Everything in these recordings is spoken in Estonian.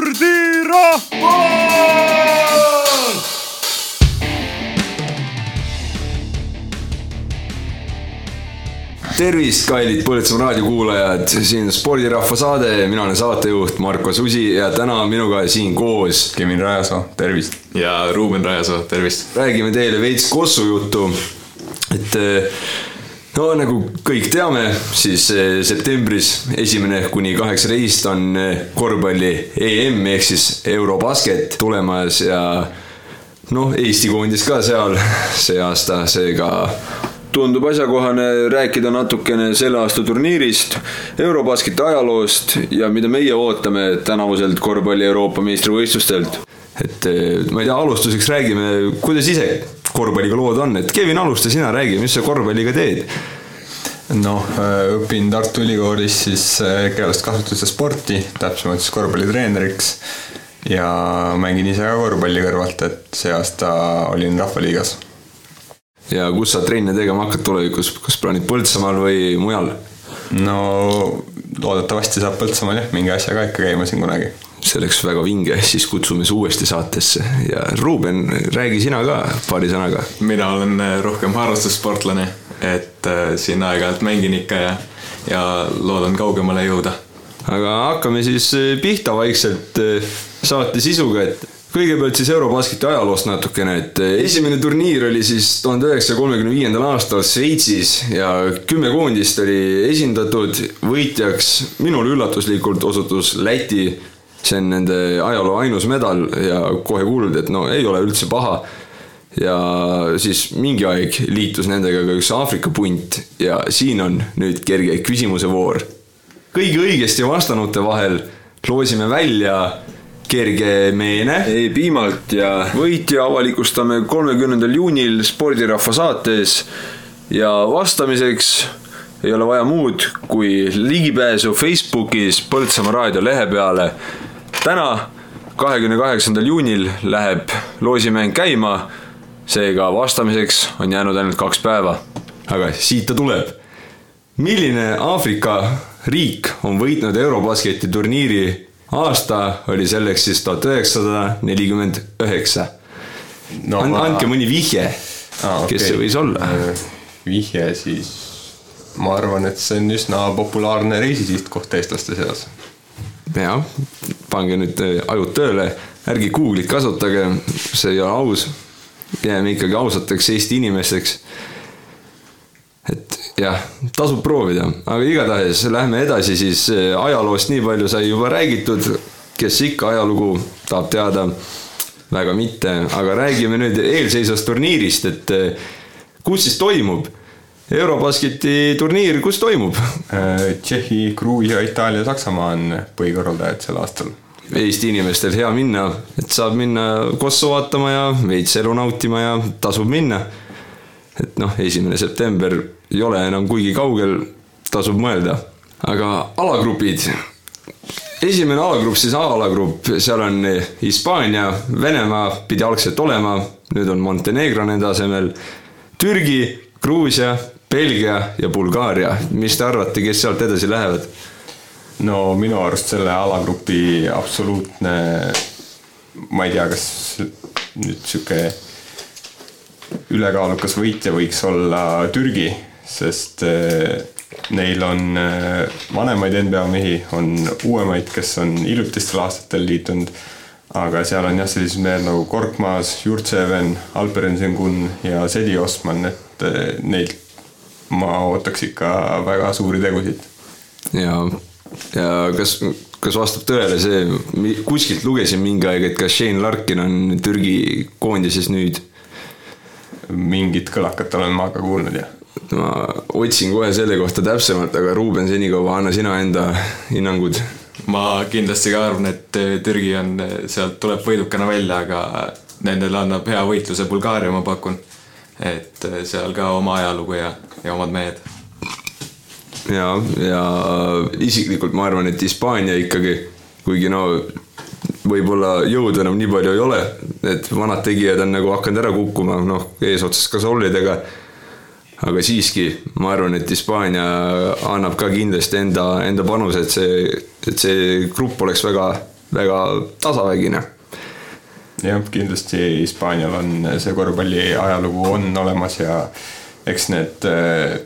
spordirahvas! tervist, kallid Põltsamaa raadiokuulajad, siin spordirahva saade, mina olen saatejuht Marko Susi ja täna minuga siin koos Kevin Rajasoo, tervist! ja Ruuben Rajasoo, tervist! räägime teile veits Kossu juttu. et no nagu kõik teame, siis eh, septembris esimene kuni kaheksateist on eh, korvpalli EM ehk siis Eurobasket tulemas ja noh, Eesti koondis ka seal see aasta, seega tundub asjakohane rääkida natukene selle aasta turniirist, Eurobasketi ajaloost ja mida meie ootame tänavuselt korvpalli Euroopa meistrivõistlustelt. et eh, ma ei tea, alustuseks räägime, kuidas ise korvpalliga lood on, et Kevin, alusta sina, räägi, mis sa korvpalliga teed? noh, õpin Tartu Ülikoolis siis äh, ja sporti, täpsemalt siis korvpallitreeneriks. ja mängin ise ka korvpalli kõrvalt, et see aasta olin Rahvaliigas. ja kus sa trenne tegema hakkad tulevikus, kas plaanid Põltsamaal või mujal? no loodetavasti saab Põltsamaal jah, mingi asjaga ikka käima siin kunagi see oleks väga vinge, siis kutsume su uuesti saatesse ja Ruuben, räägi sina ka paari sõnaga. mina olen äh, rohkem harrastussportlane, et äh, siin aeg-ajalt mängin ikka ja, ja loodan kaugemale jõuda. aga hakkame siis äh, pihta vaikselt saate sisuga, et kõigepealt siis Eurobasketi ajaloost natukene, et esimene turniir oli siis tuhande üheksasaja kolmekümne viiendal aastal Šveitsis ja kümme koondist oli esindatud, võitjaks minule üllatuslikult osutus Läti see on nende ajaloo ainus medal ja kohe kuuldi, et no ei ole üldse paha. ja siis mingi aeg liitus nendega ka üks Aafrika punt ja siin on nüüd kerge küsimuse voor. kõigi õigesti vastanute vahel loosime välja kerge meene piimalt ja võitja avalikustame kolmekümnendal juunil spordirahva saates ja vastamiseks ei ole vaja muud kui ligipääsu Facebookis Põltsamaa raadio lehe peale täna, kahekümne kaheksandal juunil läheb loosimäng käima. seega vastamiseks on jäänud ainult kaks päeva. aga siit ta tuleb. milline Aafrika riik on võitnud Eurobasketi turniiri? aasta oli selleks siis tuhat üheksasada nelikümmend üheksa. andke mõni vihje ah,, okay. kes see võis olla? Äh, vihje siis, ma arvan, et see on üsna populaarne reisisihtkoht eestlaste seas jah, pange nüüd äh, ajud tööle, ärge Google'it kasutage, see ei ole aus. jääme ikkagi ausateks Eesti inimesteks. et jah, tasub proovida, aga igatahes lähme edasi siis äh, ajaloost, nii palju sai juba räägitud. kes ikka ajalugu tahab teada, väga mitte, aga räägime nüüd eelseisvast turniirist, et äh, kus siis toimub Eurobasketi turniir, kus toimub? Äh, Tšehhi, Gruusia, Itaalia, Saksamaa on põhikorraldajad sel aastal. Eesti inimestel hea minna, et saab minna Kosovo vaatama ja veits elu nautima ja tasub minna. et noh, esimene september ei ole enam kuigi kaugel, tasub mõelda. aga alagrupid, esimene alagrupp, siis A-alagrupp, seal on Hispaania, Venemaa pidi algselt olema, nüüd on Montenegro nende asemel, Türgi, Gruusia, Belgia ja Bulgaaria, mis te arvate, kes sealt edasi lähevad? no minu arust selle alagrupi absoluutne, ma ei tea, kas nüüd sihuke ülekaalukas võitja võiks olla Türgi, sest eh, neil on eh, vanemaid NBA mehi, on uuemaid, kes on hiljutistel aastatel liitunud. aga seal on jah, sellised mehed nagu Korkmaas, Jurtseven, Alperen Sengun ja Sedi Osman, et eh, neilt ma ootaks ikka väga suuri tegusid. ja, ja kas, kas vastab tõele see, kuskilt lugesin mingi aeg, et kas Shane Larkin on Türgi koondises nüüd? mingit kõlakat olen ma ka kuulnud, jah. ma otsin kohe selle kohta täpsemalt, aga Ruuben, senikaua anna sina enda hinnangud. ma kindlasti ka arvan, et Türgi on, sealt tuleb võidukana välja, aga nendele annab hea võitluse Bulgaaria, ma pakun et äh, seal ka oma ajalugu ja, ja omad mehed. ja, ja isiklikult ma arvan, et Hispaania ikkagi, kuigi no võib-olla jõudu enam nii palju ei ole, et vanad tegijad on nagu hakanud ära kukkuma, noh, eesotsas ka sollidega. aga siiski, ma arvan, et Hispaania annab ka kindlasti enda, enda panuse, et see, et see grupp oleks väga väga tasavägine jah, kindlasti Hispaanial on see korvpalli ajalugu on olemas ja eks need äh,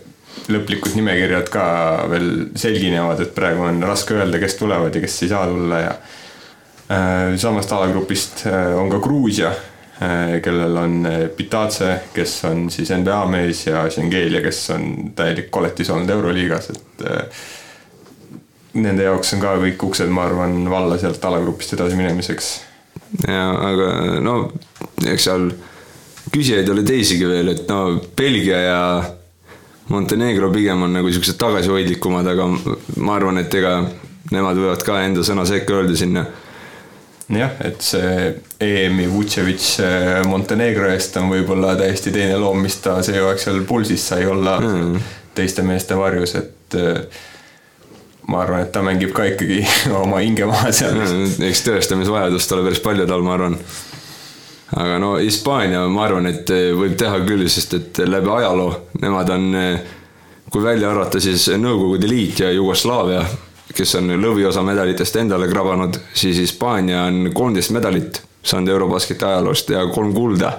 lõplikud nimekirjad ka veel selginevad, et praegu on raske öelda, kes tulevad ja kes ei saa tulla ja äh, samast alagrupist äh, on ka Gruusia, kellel on Pitace, kes on siis NBA mees ja Šengelia, kes on täielik koletis olnud Euroliigas, et nende jaoks on ka kõik uksed, ma arvan, valla sealt alagrupist edasi minemiseks ja aga no eks seal küsijaid oli teisigi veel, et no Belgia ja Montenegro pigem on nagu siuksed tagasihoidlikumad, aga ma arvan, et ega nemad võivad ka enda sõna sekka öelda sinna. jah, et see EM-i Vucevic Montenegro eest on võib-olla täiesti teine loom, mis ta see hooaeg seal pulsis sai olla mm. teiste meeste varjus, et ma arvan, et ta mängib ka ikkagi oma hinge maha seal. eks tõestamisvajadust ole päris palju tal, ma arvan. aga no Hispaania, ma arvan, et võib teha küll, sest et läbi ajaloo nemad on, kui välja arvata, siis Nõukogude Liit ja Jugoslaavia, kes on lõviosa medalitest endale krabanud, siis Hispaania on kolmteist medalit saanud Eurobasketi ajaloost ja kolm kulda.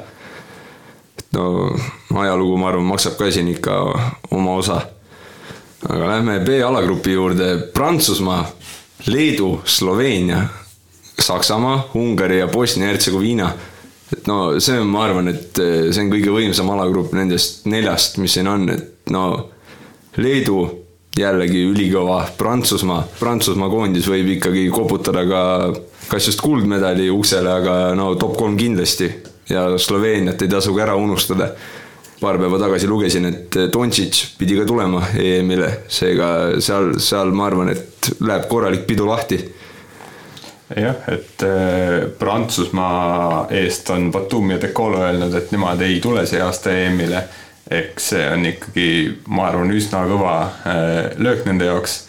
et no ajalugu, ma arvan, maksab ka siin ikka oma osa aga lähme B-alagrupi juurde, Prantsusmaa, Leedu, Sloveenia, Saksamaa, Ungari ja Bosnia-Hertsegoviina. et no see on, ma arvan, et eh, see on kõige võimsam alagrupp nendest neljast, mis siin on, et no Leedu jällegi ülikõva, Prantsusmaa, Prantsusmaa koondis võib ikkagi koputada ka kas just kuldmedali uksele, aga no top kolm kindlasti. Ja Sloveeniat ei tasu ka ära unustada paar päeva tagasi lugesin, et Dontšitš pidi ka tulema EM-ile, seega seal, seal ma arvan, et läheb korralik pidu lahti. jah, et äh, Prantsusmaa eest on Batumi ja Decolo öelnud, et nemad ei tule see aasta EM-ile. eks see on ikkagi, ma arvan, üsna kõva äh, löök nende jaoks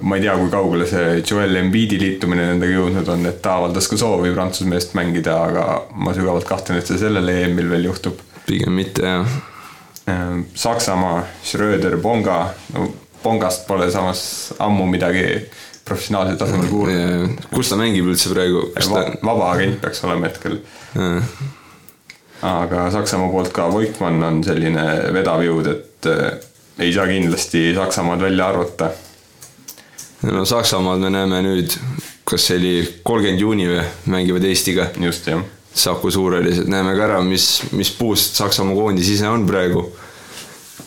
ma ei tea, kui kaugele see Joel Embiidi liitumine nendega jõudnud on, et ta avaldas ka soovi Prantsusmaa eest mängida, aga ma sügavalt kahtlen, et see sellel EM-il veel juhtub pigem mitte jah. Ehm, Saksamaa, Schröder, Bonga, no Bongast pole samas ammu midagi professionaalsel tasemel kuulnud. kus ta mängib üldse praegu? Va vaba agent peaks olema hetkel. aga Saksamaa poolt ka Voigtmann on selline vedav jõud, et äh, ei saa kindlasti Saksamaad välja arvata. no Saksamaad me näeme nüüd, kas see oli kolmkümmend juuni või, mängivad Eestiga. just, jah Saku Suurelised, näeme ka ära, mis, mis puust Saksamaa koondis ise on praegu.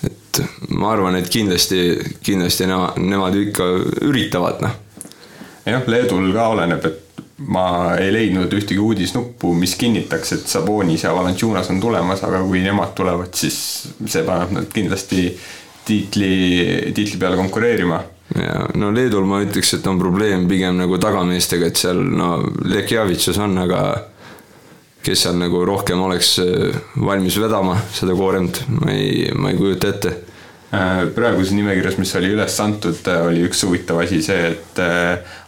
et ma arvan, et kindlasti, kindlasti nemad, nemad ikka üritavad, noh. jah, Leedul ka oleneb, et ma ei leidnud ühtegi uudisnuppu, mis kinnitaks, et Sabonis ja Valanciunas on tulemas, aga kui nemad tulevad, siis see paneb nad kindlasti tiitli, tiitli peale konkureerima ja no Leedul ma ütleks, et on probleem pigem nagu tagameestega, et seal no Lekjavitšus on, aga kes seal nagu rohkem oleks äh, valmis vedama seda kooremt, ma ei, ma ei kujuta ette äh, praeguses nimekirjas, mis oli üles antud, äh, oli üks huvitav asi see, et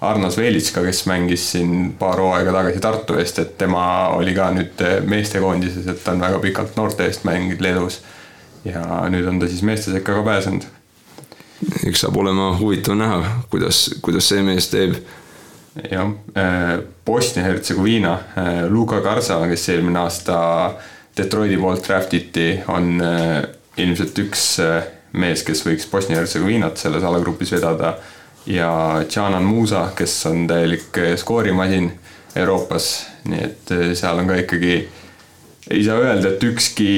Arnas Veelitska, kes mängis siin paar hooaega tagasi Tartu eest, et tema oli ka nüüd meestekoondises, et ta on väga pikalt noorte eest mänginud Leedus. ja nüüd on ta siis meeste sekka ka pääsenud. eks saab olema huvitav näha, kuidas, kuidas see mees teeb jah, äh, Bosnia-Hertsegoviina, äh, Luka Garza, kes eelmine aasta Detroiti poolt draft iti, on äh, ilmselt üks mees, kes võiks Bosnia-Hertsegoviinat selles alagrupis vedada. ja Canan Musa, kes on täielik skoorimasin Euroopas, nii et seal on ka ikkagi, ei saa öelda, et ükski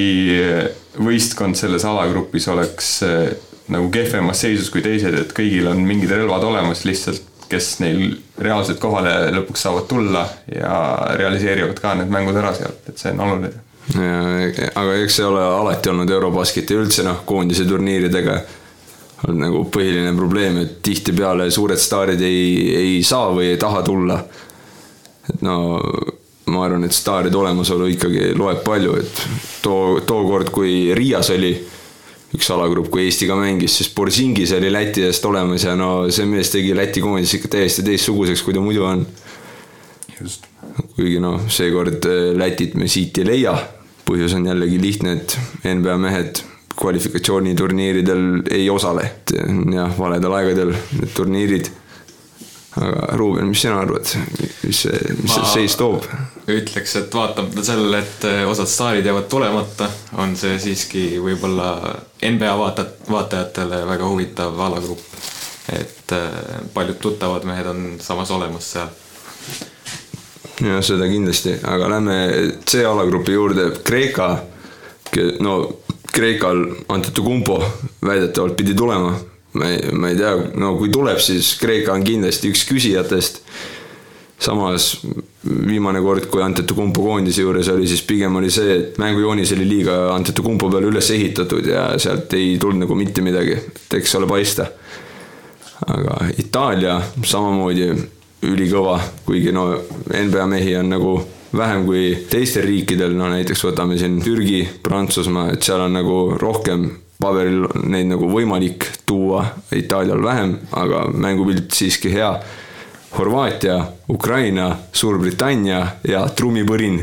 võistkond selles alagrupis oleks nagu kehvemas seisus kui teised, et kõigil on mingid relvad olemas, lihtsalt kes neil reaalselt kohale lõpuks saavad tulla ja realiseerivad ka need mängud ära sealt, et see on oluline. ja, aga eks see ole alati olnud Eurobasketi üldse noh, koondise turniiridega on nagu põhiline probleem, et tihtipeale suured staarid ei, ei saa või ei taha tulla. et no ma arvan, et staaride olemasolu ikkagi loeb palju, et too, tookord, kui Riias oli üks alagrupp, kui Eesti ka mängis, siis Borsingis oli Läti eest olemas ja no see mees tegi Läti koondise ikka täiesti teistsuguseks, kui ta muidu on. kuigi noh, seekord äh, Lätit me siit ei leia. põhjus on jällegi lihtne, et NBA mehed kvalifikatsiooniturniiridel ei osale, et jah, valedel aegadel need turniirid aga Ruuben, mis sina arvad, mis see, mis see seis toob? ütleks, et vaatamata sellele, et osad staarid jäävad tulemata, on see siiski võib-olla NBA vaata-, vaatajatele väga huvitav alagrupp. et paljud tuttavad mehed on samas olemas seal ja seda kindlasti, aga lähme C-alagrupi juurde, Kreeka, no Kreekal Antetokounmpo väidetavalt pidi tulema. Ma ei, ma ei tea, no kui tuleb, siis Kreeka on kindlasti üks küsijatest. samas viimane kord, kui Antetokounmpo koondise juures oli, siis pigem oli see, et mängujoonis oli liiga Antetokounmpo peale üles ehitatud ja sealt ei tulnud nagu mitte midagi, et eks ole paista. aga Itaalia samamoodi ülikõva, kuigi no NBA mehi on nagu vähem kui teistel riikidel, no näiteks võtame siin Türgi, Prantsusmaa, et seal on nagu rohkem paberil neid nagu võimalik tuua, Itaalial vähem, aga mängupilt siiski hea. Horvaatia, Ukraina, Suurbritannia ja trummipõrin.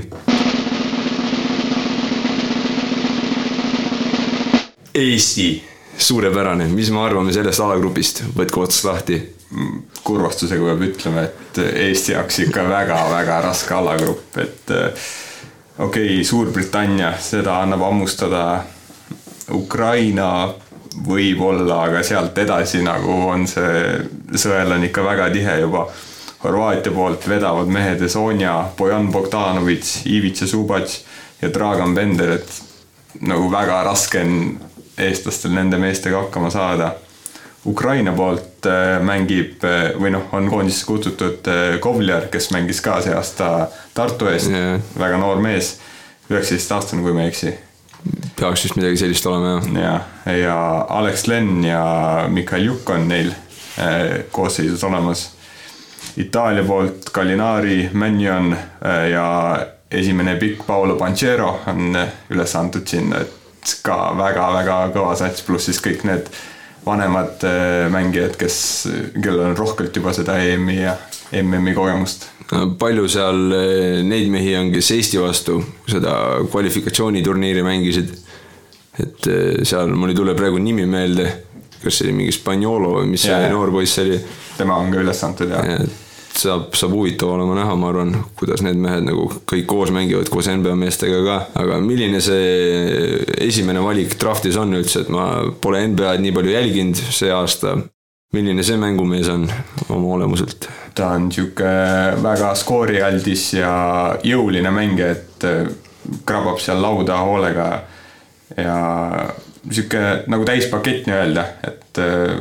Eesti, suurepärane, mis me arvame sellest alagrupist, võtku ots lahti kurvastusega peab ütlema, et Eesti jaoks ikka väga-väga raske alagrupp, et eh, okei okay,, Suurbritannia, seda annab hammustada. Ukraina võib-olla, aga sealt edasi nagu on see sõel on ikka väga tihe juba. Horvaatia poolt vedavad mehed Sonja, Bojan Bogdanovitš, Ivica Subac ja Dragan Bender, et nagu väga raske on eestlastel nende meestega hakkama saada Ukraina poolt äh, mängib äh, või noh, on koondisesse kutsutud äh, Kovljar, kes mängis ka see aasta Tartu eest yeah., väga noor mees, üheksateistaastane, kui ma ei eksi. Peaks vist midagi sellist olema, jah. ja, ja Alex Len ja Mikael Juk on neil koosseisus olemas. Itaalia poolt Gallinari, Mannion ja esimene pikk Paolo Pancero on üles antud sinna, et ka väga-väga kõva sats, pluss siis kõik need vanemad äh, mängijad, kes, kellel on rohkelt juba seda EM-i ja MM-i kogemust. Palju seal äh, neid mehi on, kes Eesti vastu seda kvalifikatsiooniturniiri mängisid? et äh, seal mul ei tule praegu nimi meelde, kas see oli mingi Spaniolo või mis ja, see noor poiss oli? tema on ka üles antud jah ja, saab, saab huvitav olema näha, ma arvan, kuidas need mehed nagu kõik koos mängivad koos NBA meestega ka, aga milline see esimene valik draftis on üldse, et ma pole NBA-d nii palju jälginud see aasta. Milline see mängumees on oma olemuselt? ta on sihuke väga skoorialdis ja jõuline mängija, et äh, krabab seal lauda hoolega ja sihuke nagu täispakett nii-öelda, et äh,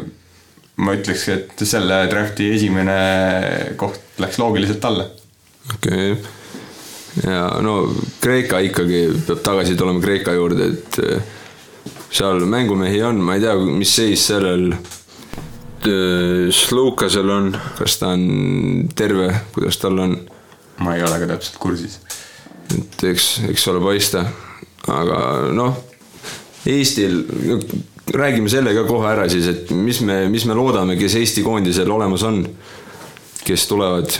ma ütleks, et selle drafti esimene koht läks loogiliselt talle. okei okay., ja no Kreeka ikkagi peab tagasi tulema Kreeka juurde, et eh, seal mängumehi on, ma ei tea, mis seis sellel eh, Slukasel on, kas ta on terve, kuidas tal on? ma ei ole ka täpselt kursis. et eks, eks ole paista, aga noh, Eestil räägime selle ka kohe ära siis, et mis me, mis me loodame, kes Eesti koondisel olemas on, kes tulevad?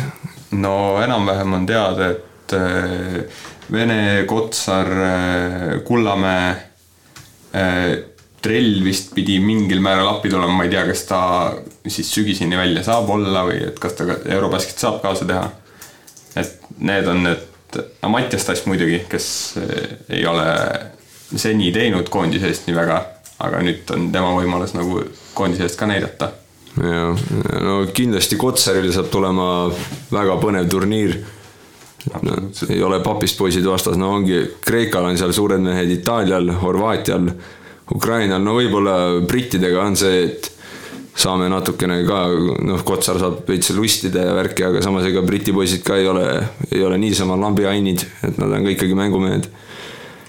no enam-vähem on teada, et äh, Vene, Kotsar, äh, Kullamäe, äh, Trell vist pidi mingil määral appi tulema, ma ei tea, kas ta siis sügiseni välja saab olla või et kas ta ka Eurobasket saab kaasa teha. et need on need, no Mattias Tass muidugi, kes ei ole seni teinud koondise eest nii väga aga nüüd on tema võimalus nagu koondise eest ka näidata. ja, no kindlasti Kotsaril saab tulema väga põnev turniir. No, ei ole papist poisid vastas, no ongi, Kreekal on seal suured mehed, Itaalial, Horvaatial, Ukrainal, no võib-olla brittidega on see, et saame natukene ka, noh, Kotsar saab veits lustida ja värki, aga samas ega Briti poisid ka ei ole, ei ole niisama lambiainid, et nad on ka ikkagi mängumehed.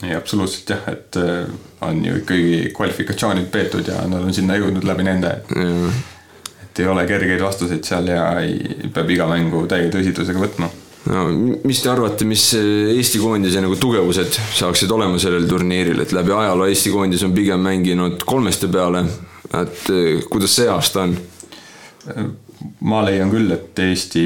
Ei, absoluutselt jah, et äh, on ju ikkagi kvalifikatsioonid peetud ja nad on sinna jõudnud läbi nende. Et ei ole kergeid vastuseid seal ja ei, peab iga mängu täie tõsidusega võtma. No mis te arvate, mis Eesti koondise nagu tugevused saaksid olema sellel turniiril, et läbi ajaloo Eesti koondis on pigem mänginud kolmeste peale, et äh, kuidas see aasta on? ma leian küll, et Eesti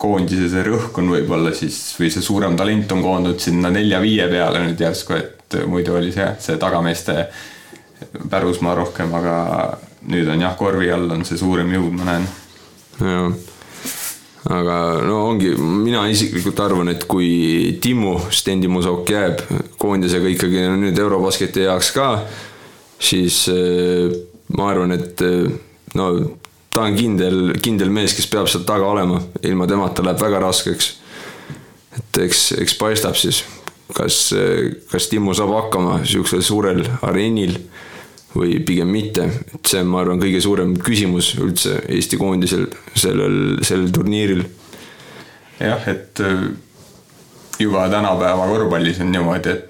koondise see rõhk on võib-olla siis või see suurem talent on koondunud sinna nelja-viie peale nüüd järsku, et muidu oli see, see tagameeste pärusmaa rohkem, aga nüüd on jah, korvi all on see suurem jõud, ma näen. jah, aga no ongi, mina isiklikult arvan, et kui Timmu Stendimusok jääb koondisega ikkagi nüüd Eurobasketi heaks ka, siis äh, ma arvan, et äh, no ta on kindel, kindel mees, kes peab seal taga olema, ilma temata läheb väga raskeks. et eks, eks paistab siis, kas, kas Timmu saab hakkama niisugusel suurel areenil või pigem mitte, et see on, ma arvan, kõige suurem küsimus üldse Eesti koondisel sellel, sellel turniiril. jah, et äh, juba tänapäeva korvpallis on niimoodi, et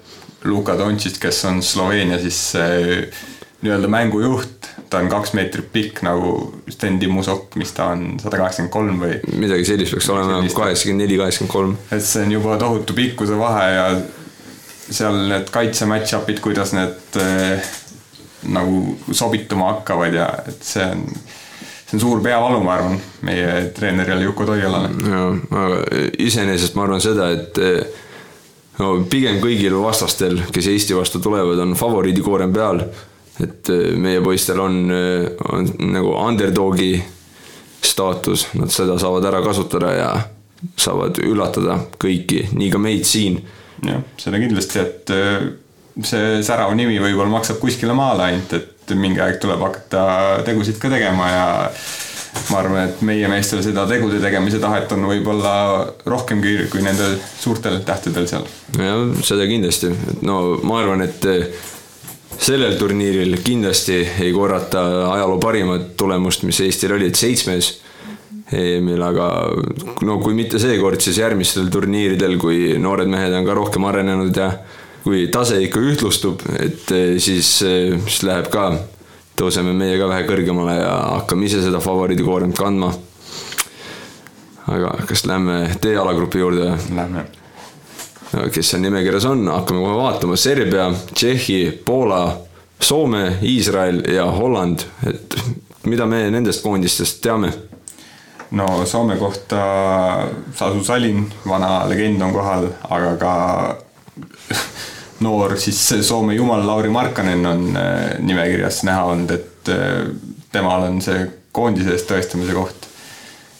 Luka Dontšist, kes on Sloveenia siis äh, nii-öelda mängujuht, ta on kaks meetrit pikk nagu Sten Timmusok, mis ta on, sada kaheksakümmend kolm või? midagi sellist peaks olema, kaheksakümmend neli, kaheksakümmend kolm. et see on juba tohutu pikkuse vahe ja seal need kaitse match-up'id, kuidas need äh, nagu sobituma hakkavad ja et see on, see on suur peavalu, ma arvan, meie treenerile Juku Toialale. jaa, aga iseenesest ma arvan seda, et no pigem kõigil vastastel, kes Eesti vastu tulevad, on favoriidikoorem peal. et meie poistel on, on nagu underdogi staatus, nad seda saavad ära kasutada ja saavad üllatada kõiki, nii ka meid siin. jah, seda kindlasti, et see särav nimi võib-olla maksab kuskile maale ainult, et mingi aeg tuleb hakata tegusid ka tegema ja ma arvan, et meie meestel seda tegude tegemise tahet on võib-olla rohkemgi kui nendel suurtel tähtedel seal. jah, seda kindlasti, et no ma arvan, et sellel turniiril kindlasti ei korrata ajaloo parimat tulemust, mis Eestil oli, et seitsmes EM-il, aga no kui mitte seekord, siis järgmistel turniiridel, kui noored mehed on ka rohkem arenenud ja kui tase ikka ühtlustub, et eh, siis, eh, siis läheb ka, tõuseme meie ka vähe kõrgemale ja hakkame ise seda favoriidikoorem kandma. aga kas lähme D-alagrupi juurde? Lähme. kes seal nimekirjas on, hakkame kohe vaatama, Serbia, Tšehhi, Poola, Soome, Iisrael ja Holland, et mida me nendest koondistest teame? no Soome kohta Sasu Salin, vana legend on kohal, aga ka noor siis Soome jumal Lauri Markkanen on äh, nimekirjas näha olnud, et äh, temal on see koondise eest tõestamise koht.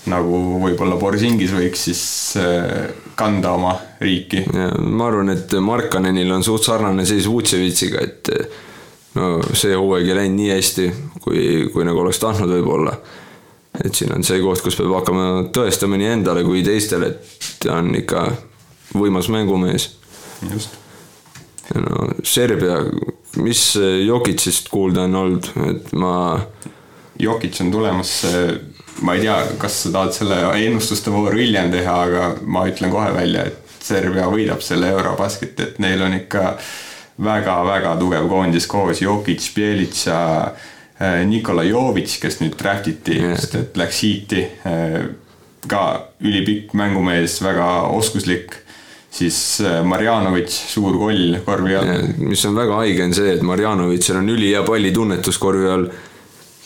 nagu võib-olla Borisingis võiks siis äh, kanda oma riiki. ma arvan, et Markkanenil on suht sarnane seis Vutševitšiga, et no see hooaeg ei läinud nii hästi, kui, kui nagu oleks tahtnud võib-olla. et siin on see koht, kus peab hakkama tõestama nii endale kui teistele, et ta on ikka võimas mängumees. just no Serbia, mis Jokicist kuulda on olnud, et ma. Jokic on tulemas, ma ei tea, kas sa tahad selle ennustuste vooru hiljem teha, aga ma ütlen kohe välja, et Serbia võidab selle Eurobasketi, et neil on ikka väga-väga tugev koondis koos, Jokic, Bjelic ja äh, Nikola Jovic, kes nüüd draft iti yeah., sest et läks. Äh, ka ülipikk mängumees, väga oskuslik siis äh, Marjanovic, suur koll korvi all. mis on väga haige, on see, et Marjanovitšil on ülihea pallitunnetus korvi all.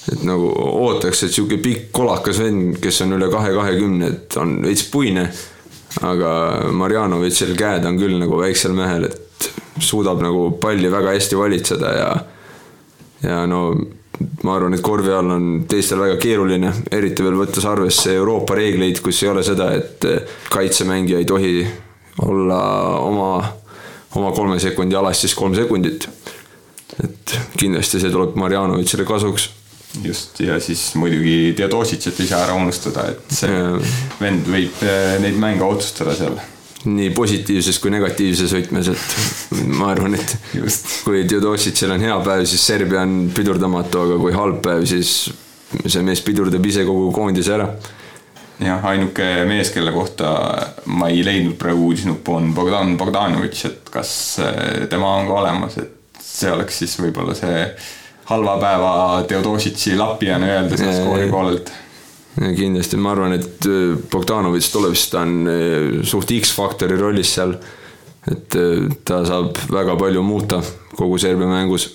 et nagu ootaks, et sihuke pikk kolakas vend, kes on üle kahe kahekümne, et on veits puine. aga Marjanovitšil käed on küll nagu väiksel mehel, et suudab nagu palli väga hästi valitseda ja, ja no ma arvan, et korvi all on teistel väga keeruline, eriti veel võttes arvesse Euroopa reegleid, kus ei ole seda, et kaitsemängija ei tohi olla oma, oma kolme sekundi alas siis kolm sekundit. et kindlasti see tuleb Marjanovitšile kasuks. just, ja siis muidugi Theodosicit ei saa ära unustada, et see ja. vend võib eh, neid mänge otsustada seal nii positiivses kui negatiivses võtmes, et ma arvan, et Just. kui Theodosicil on hea päev, siis Serbia on pidurdamatu, aga kui halb päev, siis see mees pidurdab ise kogu koondise ära jah, ainuke mees, kelle kohta ma ei leidnud praegu uudisnuppu, on Bogdan Bogdanovitš, et kas eh, tema on ka olemas, et see oleks siis võib-olla see halva päeva Theodositši lappijana öelda seal skoori poolelt. kindlasti, ma arvan, et eh, Bogdanovitš tuleb, siis ta on eh, suht X-faktori rollis seal. et ta saab väga palju muuta kogu Serbia mängus.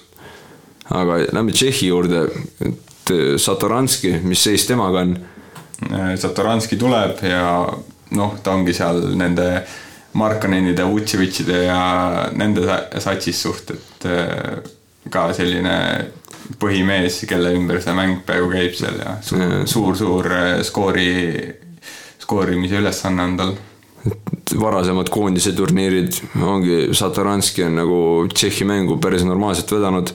aga lähme Tšehhi juurde, et Satoranski, mis seis temaga on Äh, Satoranski tuleb ja noh, ta ongi seal nende Markanenide, Vutševitšide ja nende satsis suht, et äh, ka selline põhimees, kelle ümber see mäng peaaegu käib seal ja suur-suur suur, suur äh, skoori, koorimise ülesanne on tal varasemad koondise turniirid ongi, Satoranski on nagu Tšehhi mängu päris normaalselt vedanud.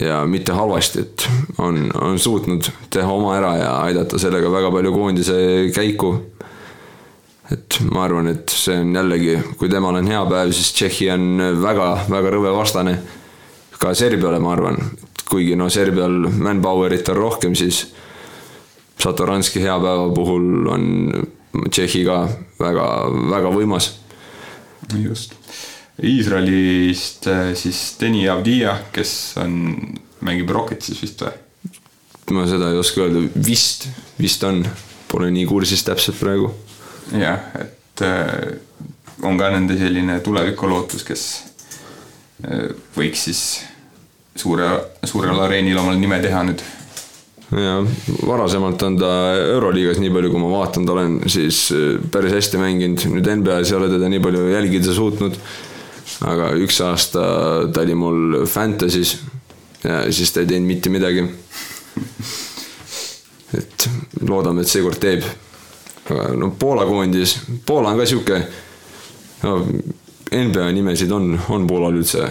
Ja mitte halvasti, et on, on suutnud teha oma ära ja aidata sellega väga palju koondise käiku. et ma arvan, et see on jällegi, kui temal on hea päev, siis Tšehhi on väga-väga rõve vastane. ka Serbiale, ma arvan, kuigi no Serbial manpower'it on rohkem, siis Satoranski hea päeva puhul on Tšehhi ka väga, väga võimas. just. Iisraelist äh, siis Deni Avdija, kes on, mängib Rocketsis vist või? ma seda ei oska öelda, vist, vist on, pole nii kursis täpselt praegu. jah, et äh, on ka nende selline tulevikulootus, kes äh, võiks siis suure, suurel areenil omal nime teha nüüd ja varasemalt on ta Euroliigas, nii palju kui ma vaatanud olen, siis päris hästi mänginud, nüüd NBA-s ei ole teda nii palju jälgida suutnud. Aga üks aasta ta oli mul Fantasy's ja siis ta ei teinud mitte midagi. et loodame, et seekord teeb. aga no Poola koondis, Poola on ka sihuke, no NBA nimesid on, on Poolal üldse?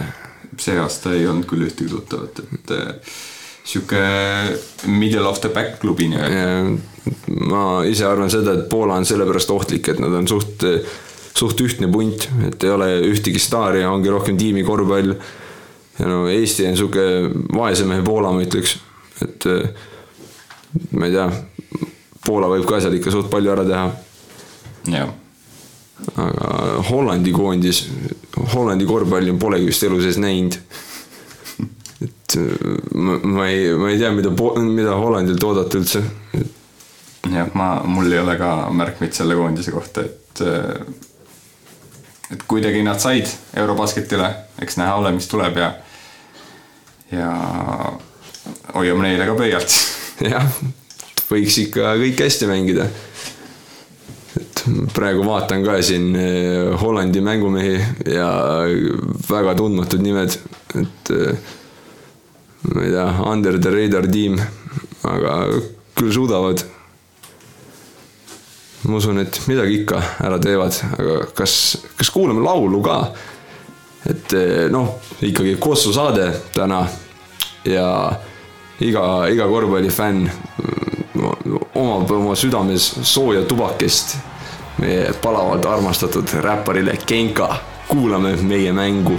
see aasta ei olnud küll ühtegi tuttavat, et sihuke middle of the back klubi nii-öelda. ma ise arvan seda, et Poola on sellepärast ohtlik, et nad on suht, suht ühtne punt, et ei ole ühtegi staari, ongi rohkem tiimikorvpall. ja no Eesti on sihuke vaese mehe Poola, ma ütleks, et ma ei tea, Poola võib ka seal ikka suht palju ära teha. jah aga Hollandi koondis, Hollandi korvpalli polegi vist elu sees näinud et äh, ma, ma ei, ma ei tea, mida, mida Hollandilt oodata üldse. jah, ma, mul ei ole ka märkmeid selle koondise kohta, et äh, et kuidagi nad said Eurobasketile, eks näha ole, mis tuleb ja ja hoiame neile ka pöialt. jah, võiks ikka kõik hästi mängida. et praegu vaatan ka siin äh, Hollandi mängumehi ja väga tundmatud nimed, et ma ei tea, under the radar tiim, aga küll suudavad. Ma usun, et midagi ikka ära teevad, aga kas, kas kuulame laulu ka? et eh, noh, ikkagi Kossu saade täna ja iga, iga korvpallifänn omab oma südames sooja tubakest meie palavalt armastatud räpparile Genka. kuulame meie mängu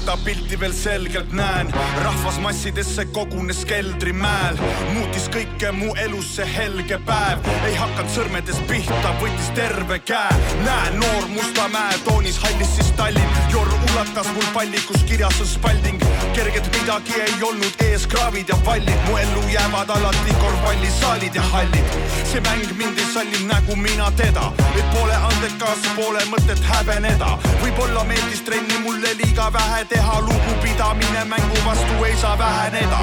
seda pilti veel selgelt näen. rahvas massidesse kogunes keldrimäel, muutis kõike mu elus see helge päev. ei hakanud sõrmedest pihta, võttis terve käe. näen noor Mustamäe toonis hallis siis Tallinn. Jorr ulatas mul palli, kus kirjas on spalding. kerget midagi ei olnud ees, kraavid ja vallid. mu ellu jäävad alati korvpallisaalid ja hallid. see mäng mind ei salli nagu mina teda, et poole andekas, poole mõtet häbeneda. võib-olla meeldis trenni mulle liiga vähe teha, lugupidamine mängu vastu ei saa väheneda.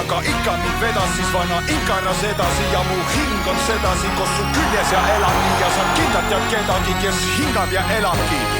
aga ikka mind vedas siis vana Ikaras edasi ja mu hing on sedasi koos su küljes ja elabki ja sa kindlalt tead kedagi, kes hingab ja elabki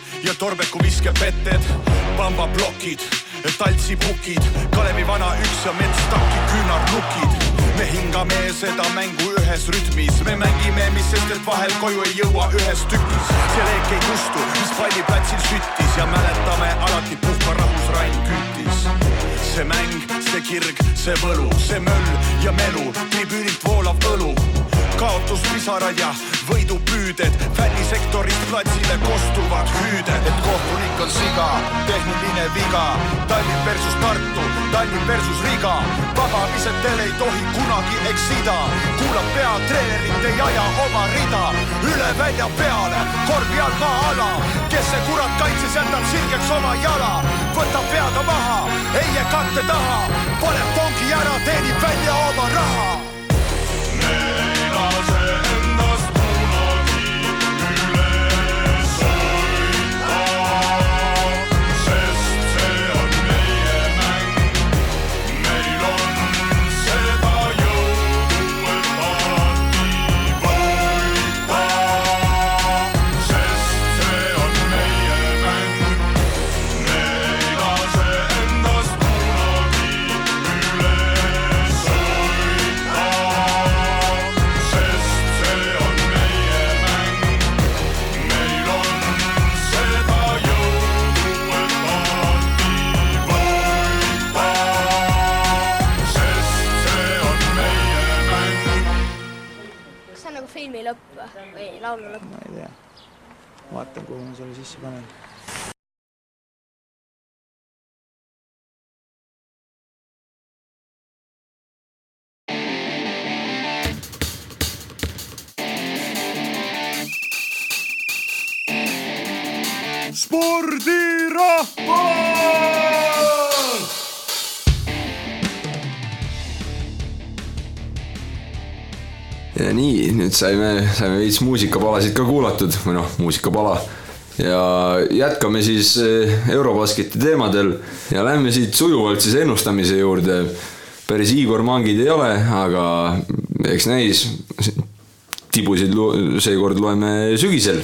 ja torbeku viskepetted, pambaplokid, taltsipukid, Kalevi vana üks ja metstaki küünarnukid. me hingame seda mängu ühes rütmis, me mängime, mis sest, et vahel koju ei jõua ühes tükis. see leek ei kustu, mis palliplatsil süttis ja mäletame alati puhka rahus Rain küttis see mäng, see kirg, see võlu, see möll ja melu, tribüünilt voolav õlu kaotuspisarad ja võidupüüded, fännisektorist platsile kostuvad hüüded. et kohtunik on siga, tehniline viga, Tallinn versus Tartu, Tallinn versus Riga. vabamisetel ei tohi kunagi eksida, kuulab peatreenerit, ei aja oma rida. üle välja peale, korvi all maa ala, kes see kurat kaitses, jätab sirgeks oma jala. võtab peaga maha, eie katte taha, paneb tongi ära, teenib välja oma raha. Või, laulu lõpp? ma ei tea. vaatan, kuhu ma selle sisse panen. spordirahvas ja nii, nüüd saime, saime veits muusikapalasid ka kuulatud või noh, muusikapala. ja jätkame siis eh, Eurobasketi teemadel ja lähme siit sujuvalt siis ennustamise juurde. päris Igor Mangid ei ole, aga eks näis. tibusid lu- seekord loeme sügisel.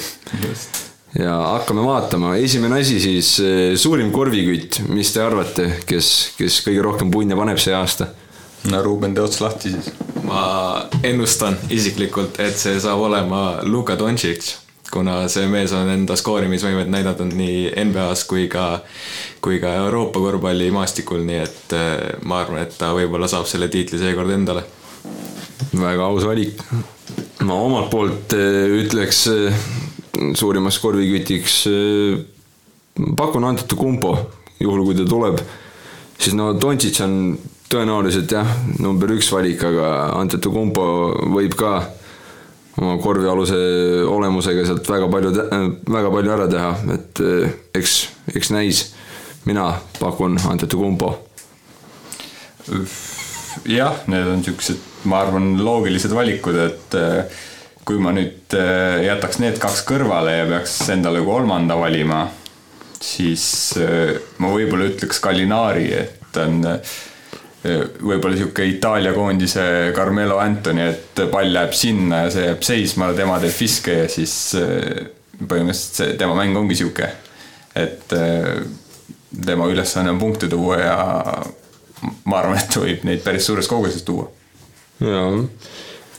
ja hakkame vaatama, esimene asi siis eh, suurim korvikütt, mis te arvate, kes, kes kõige rohkem punne paneb see aasta? No Ruuben, tee ots lahti siis. ma ennustan isiklikult, et see saab olema Luka Doncic, kuna see mees on enda skoorimisvõimet näidanud nii NBA-s kui ka, kui ka Euroopa korvpallimaastikul, nii et eh, ma arvan, et ta võib-olla saab selle tiitli seekord endale. väga aus valik. ma omalt poolt eh, ütleks eh, suurimaks korvikütiks pakun Antetokounmpo, juhul kui ta tuleb, siis no Doncic on tõenäoliselt jah, number üks valik, aga Antetokounmpo võib ka oma korvialuse olemusega sealt väga palju, väga palju ära teha, et eh, eks, eks näis. mina pakun Antetokounmpo. jah, need on siuksed, ma arvan, loogilised valikud, et eh, kui ma nüüd jätaks need kaks kõrvale ja peaks endale kolmanda valima, siis ma võib-olla ütleks Gallinari, et on eh, võib-olla sihuke Itaalia koondise Carmelo Anthony, et pall läheb sinna ja see jääb seisma, tema teeb viske ja siis eh, põhimõtteliselt see tema mäng ongi sihuke, et eh, tema ülesanne on punkte tuua ja ma arvan, et ta võib neid päris suures koguses tuua. jaa, okei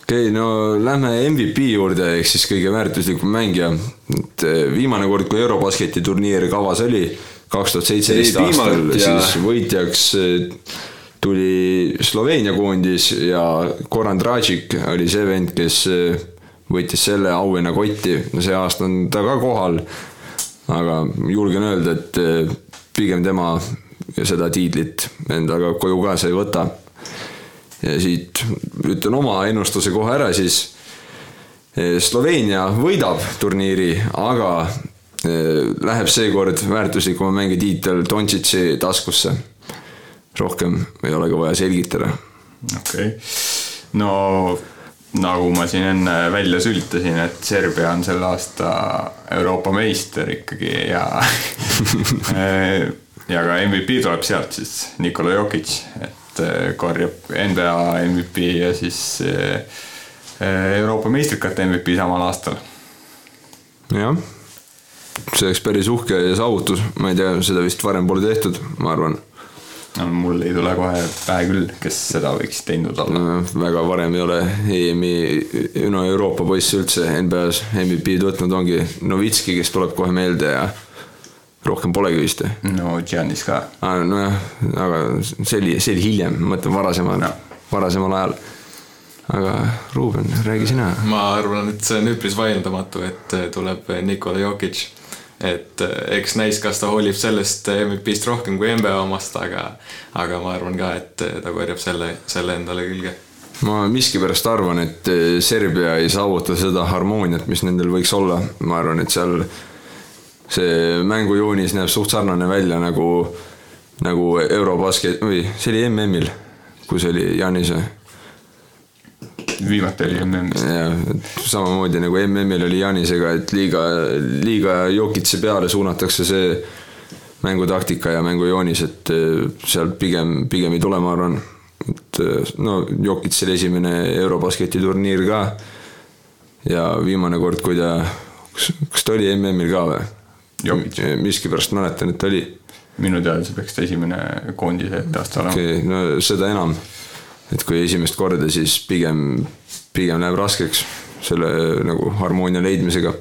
okay,, no lähme MVP juurde, ehk siis kõige väärtuslikum mängija. et eh, viimane kord, kui Eurobasketi turniir kavas oli, kaks tuhat seitseteist Ei, aastal, siis võitjaks tuli Sloveenia koondis ja Goran Dragic oli see vend, kes eh, võttis selle auhinna kotti, no see aasta on ta ka kohal. aga julgen öelda, et eh, pigem tema seda tiitlit endaga koju kaasa ei võta ja siit ütlen oma ennustuse kohe ära siis. Sloveenia võidab turniiri, aga eh, läheb seekord väärtuslikuma mängija tiitel Doncic'i taskusse. Rohkem ei ole ka vaja selgitada. okei okay., no nagu ma siin enne välja sülitasin, et Serbia on selle aasta Euroopa meister ikkagi ja ja ka MVP tuleb sealt siis Nikola Jokic, et eh, korjab NBA MVP ja siis eh, Euroopa meistrikate MVP samal aastal. jah, see oleks päris uhke saavutus, ma ei tea, seda vist varem pole tehtud, ma arvan no mul ei tule kohe pähe küll, kes seda võiks teinud olla. no,. väga varem ei ole EM-i, no Euroopa poiss üldse NBA-s MVP-d võtnud, ongi Novitski, kes tuleb kohe meelde ja rohkem polegi vist. no Giannis ka. nojah, aga see oli, see oli hiljem, ma mõtlen varasemal No., varasemal ajal. aga Ruuben, räägi sina. ma arvan, et see on üpris vaieldamatu, et tuleb Nikola Jokic. Et äh, eks näis, kas ta hoolib sellest MVP-st rohkem kui NBA omast, aga, aga ma arvan ka, et äh, ta korjab selle, selle endale külge. ma miskipärast arvan, et eh, Serbia ei saavuta seda harmooniat, mis nendel võiks olla, ma arvan, et seal see mängujoonis näeb suht sarnane välja nagu, nagu Eurobasket või see oli MM-il, kus oli Janise viimati oli MM-is. ja samamoodi nagu MM-il oli Janisega, et liiga, liiga Jokitsi peale suunatakse see mängutaktika ja mängujoonis, et eh, sealt pigem, pigem ei tule, ma arvan. et eh, no Jokitsil esimene Eurobasketi turniir ka. ja viimane kord, kui ta, kas, kas ta oli MM-il ka või? Jokic. miskipärast mäletan, et oli minu teada see peaks ta esimene koondise etteaste olema okei okay,, no seda enam. Et kui esimest korda, siis pigem, pigem läheb raskeks selle nagu harmoonia leidmisega.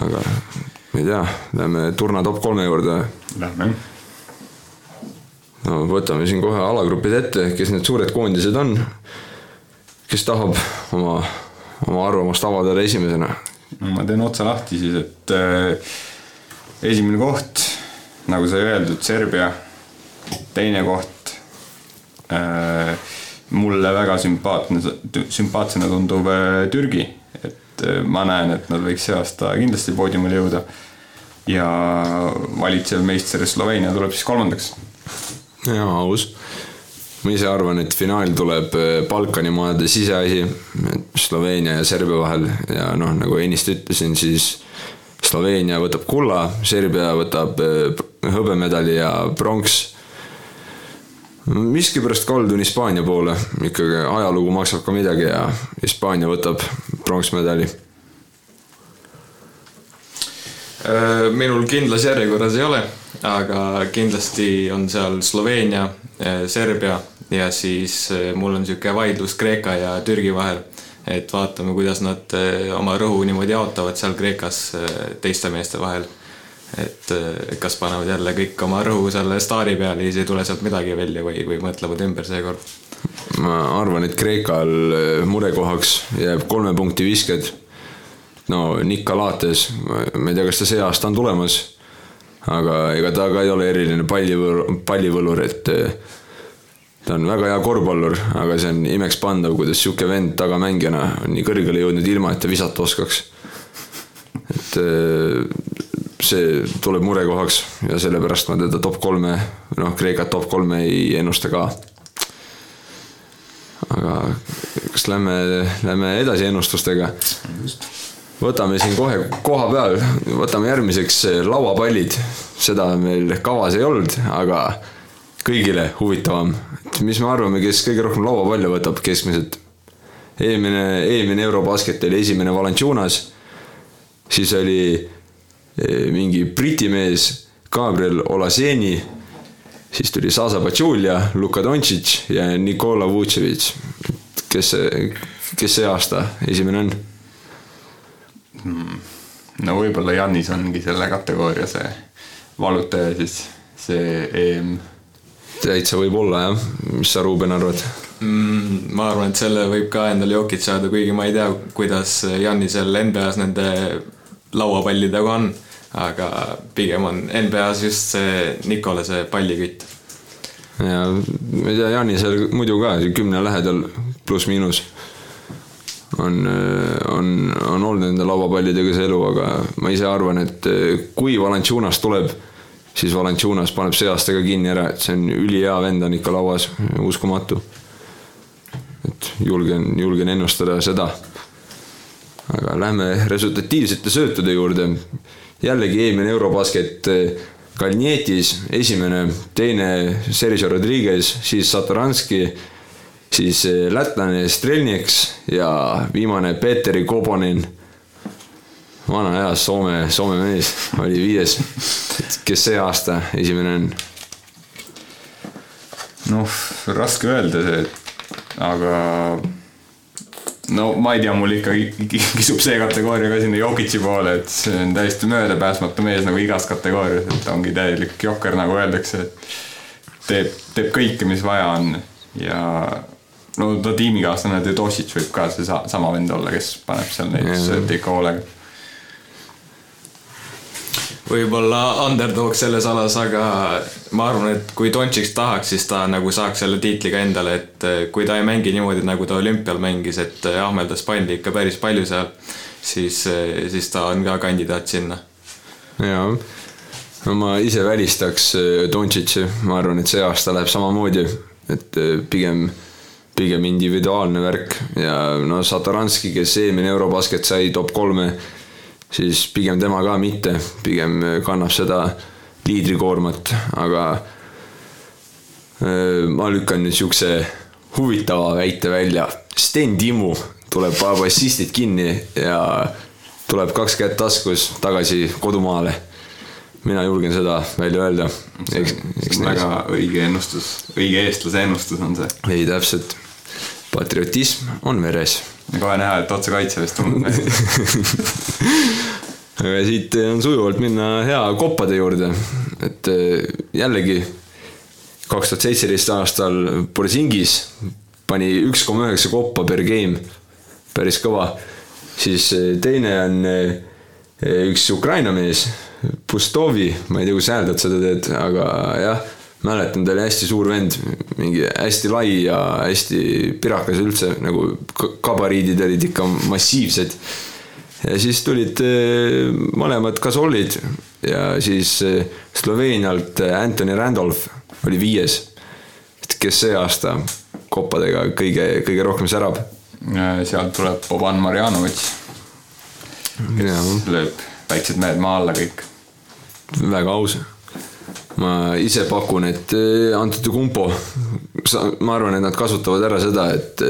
aga ma ei tea, lähme turna top kolme juurde. Lähme. no võtame siin kohe alagrupid ette, kes need suured koondised on. kes tahab oma, oma arvamust avaldada esimesena? no ma teen otsa lahti siis, et äh, esimene koht, nagu sai öeldud, Serbia. teine koht äh,, mulle väga sümpaatne, sümpaatsena tunduv äh, Türgi. et äh, ma näen, et nad võiks see aasta kindlasti poodiumile jõuda. ja valitsev meister Sloveenia tuleb siis kolmandaks. jaa, aus. ma ise arvan, et finaal tuleb äh, Balkani maade siseasi, Sloveenia ja Serbia vahel ja noh, nagu ennist ütlesin, siis Sloveenia võtab kulla, Serbia võtab äh, hõbemedali ja pronks. Miskipärast kaldun Hispaania poole, ikkagi ajalugu maksab ka midagi ja Hispaania võtab pronksmedali. Äh, minul kindlas järjekorras ei ole, aga kindlasti on seal Sloveenia, Serbia ja siis äh, mul on niisugune vaidlus Kreeka ja Türgi vahel. et vaatame, kuidas nad äh, oma rõhu niimoodi jaotavad seal Kreekas äh, teiste meeste vahel. Et äh, kas panevad jälle kõik oma rõhu selle staari peale ja siis ei tule sealt midagi välja või, või mõtlevad ümber seekord. ma arvan, et Kreekal äh, murekohaks jääb kolme punkti visked. no Nikolates, ma ei tea, kas ta see aasta on tulemas, aga ega ta ka ei ole eriline pallivõlur, pallivõlur, et äh, ta on väga hea korvpallur, aga see on imekspandav, kuidas sihuke vend tagamängijana on nii kõrgele jõudnud ilma, et ta visata oskaks. et see tuleb murekohaks ja sellepärast ma teda top kolme, noh, Kreekat top kolme ei ennusta ka aga kas lähme, lähme edasi ennustustega? võtame siin kohe koha peal, võtame järgmiseks lauapallid, seda meil kavas ei olnud, aga kõigile huvitavam, et mis me arvame, kes kõige rohkem lauapalle võtab keskmiselt. eelmine, eelmine Eurobasket oli esimene Valanciunas, siis oli mingi Briti mees Gabriel Olaseni siis tuli Sasa Pachulia, Luka Doncic ja Nikola Vucevic. kes see, kes see aasta esimene on? no võib-olla Janis ongi selle kategooria see valutaja siis, see EM. täitsa võib-olla jah, mis sa, Ruuben, arvad? mm,. ma arvan, et selle võib ka endale Jokic saada, kuigi ma ei tea, kuidas Jannisel NBA-s nende lauapallidega on. aga pigem on NBA-s just see Nikolase pallikütt. ja ma ei tea, Janisel muidu ka kümne lähedal pluss-miinus on, on, on olnud nende lauapallidega see elu, aga ma ise arvan, et kui Valanciunas tuleb, siis Valanciunas paneb see aasta ka kinni ära, et see on ülihea vend on ikka lauas, uskumatu. et julgen, julgen ennustada seda. Aga lähme resultatiivsete söötude juurde. jällegi eelmine Eurobasket Kalnietis esimene, teine Sergei Rodriguez, siis Satoranski, siis lätlane Strelnieks ja viimane Peeteri Kobonen. vana hea Soome, Soome mees oli viies. kes see aasta esimene on? noh, raske öelda see, aga no ma ei tea, mul ikkagi kisub see kategooria ka sinna Jokitsi poole, et see on täiesti möödapääsmatu mees nagu igas kategoorias, et ta ongi täielik jokker, nagu öeldakse, et teeb, teeb kõike, mis vaja on ja no ta tiimikaaslane Teodosic võib ka see sa- sama vend olla, kes paneb seal näiteks Jah. TK hoolega. Võib-olla underdog selles alas, aga ma arvan, et kui Dontšiks tahaks, siis ta nagu saaks selle tiitli ka endale, et eh, kui ta ei mängi niimoodi, nagu ta olümpial mängis, et eh, ahmeldas palli ikka päris palju seal, siis, siis ta on ka kandidaat sinna. jaa, no ma ise välistaks Dontšitši, ma arvan, et see aasta läheb samamoodi, et pigem, pigem individuaalne värk. Ja no Satoranski, kes eelmine Eurobasket sai top kolme, siis pigem tema ka mitte, pigem äh, kannab seda liidrikoormat, aga öö, ma lükkan nüüd siukse huvitava väite välja. Sten Timmu tuleb paneb assistid kinni ja tuleb kaks kätt taskus tagasi kodumaale. mina julgen seda välja öelda. eks, eks väga õige ennustus, õige eestlase ennustus on see. ei, täpselt. patriotism on veres. kohe näha, et otse kaitseväest tulnud mees. aga siit on sujuvalt minna hea koppade juurde, et eh, jällegi kaks tuhat seitseteist aastal Borsingis pani üks koma üheksa koppa per game, päris kõva. siis eh, teine on eh, üks Ukraina mees, Pustovi, ma ei tea, kus hääldad seda teed, aga jah, mäletan, ta oli hästi suur vend, mingi hästi lai ja hästi pirakas üldse, nagu k- gabariidid olid ikka massiivsed ja siis tulid eh, mõlemad kasolid ja siis eh, Sloveenialt eh, Anthony Randolph oli viies, kes see aasta koppadega kõige, kõige rohkem särab. sealt tuleb Boban Marjanovic, lööb väiksed mehed maa alla kõik. väga aus. ma ise pakun, et Antetokounmpo, ma arvan, et nad kasutavad ära seda, et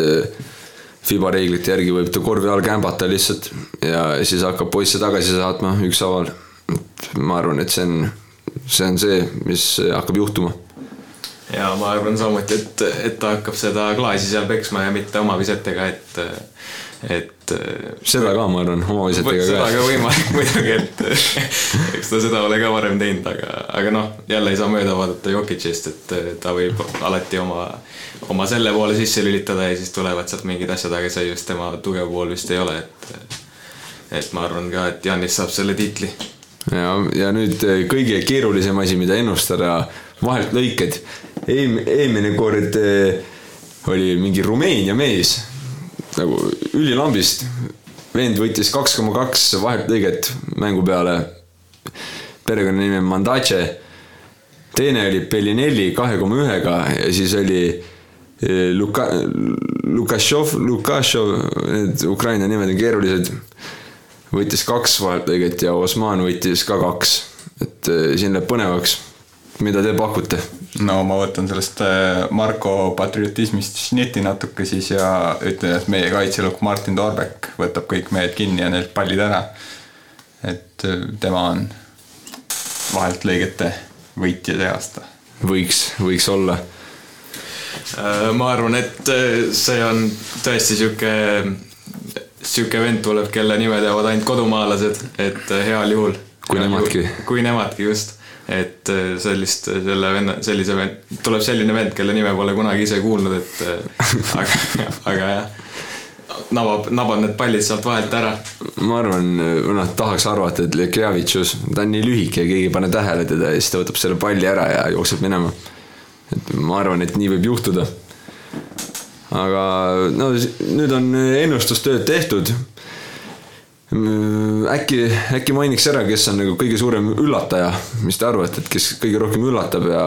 Fiba reeglite järgi võib ta korvi all kämbata lihtsalt ja siis hakkab poisse tagasi saatma ükshaaval. ma arvan, et see on, see on see, mis hakkab juhtuma ja ma arvan samuti, et, et ta hakkab seda klaasi seal peksma ja mitte oma visetega, et, et. seda ka, ma arvan, oma visetega seda ka ka. võimalik muidugi, et eks ta seda ole ka varem teinud, aga, aga noh, jälle ei saa mööda vaadata Jokicist, et ta võib alati oma, oma selle poole sisse lülitada ja siis tulevad sealt mingid asjad, aga see just tema tugev pool vist ei ole, et et ma arvan ka, et Janis saab selle tiitli. ja, ja nüüd kõige keerulisem asi, mida ennustada, vahelt lõiked. Eelmine kord oli mingi Rumeenia mees nagu ülilambist. vend võttis kaks koma kaks vahelt lõiget mängu peale. perekonnanimi on Mandace. teine oli Bellinelli kahe koma ühega ja siis oli eh, Luka, Lukašov, Lukašov, need Ukraina nimed on keerulised võttis kaks vaheltlõiget ja Osman võttis ka kaks. et eh, siin läheb põnevaks. mida te pakute? No ma võtan sellest äh, Marko patriotismist šneti natuke siis ja ütlen, et meie kaitselukk Martin Torbek võtab kõik mehed kinni ja neilt pallid ära. et äh, tema on vahelt lõigete võitja see aasta. võiks, võiks olla. Äh, ma arvan, et see on tõesti sihuke, sihuke vend tuleb, kelle nime teavad ainult kodumaalased, et heal juhul. Kui nemadki. kui nemadki just, et äh, sellist, selle venna, sellise vend, tuleb selline vend, kelle nime pole kunagi ise kuulnud, et äh, aga, aga jah, nabab, nabab need pallid sealt vahelt ära ma arvan, noh, tahaks arvata, et Lekjavitšus, ta on nii lühike ja keegi ei pane tähele teda ja siis ta võtab selle palli ära ja jookseb minema. et ma arvan, et nii võib juhtuda. aga no nüüd on ennustustööd tehtud. äkki, äkki mainiks ära, kes on nagu kõige suurem üllataja, mis te arvate, et kes kõige rohkem üllatab ja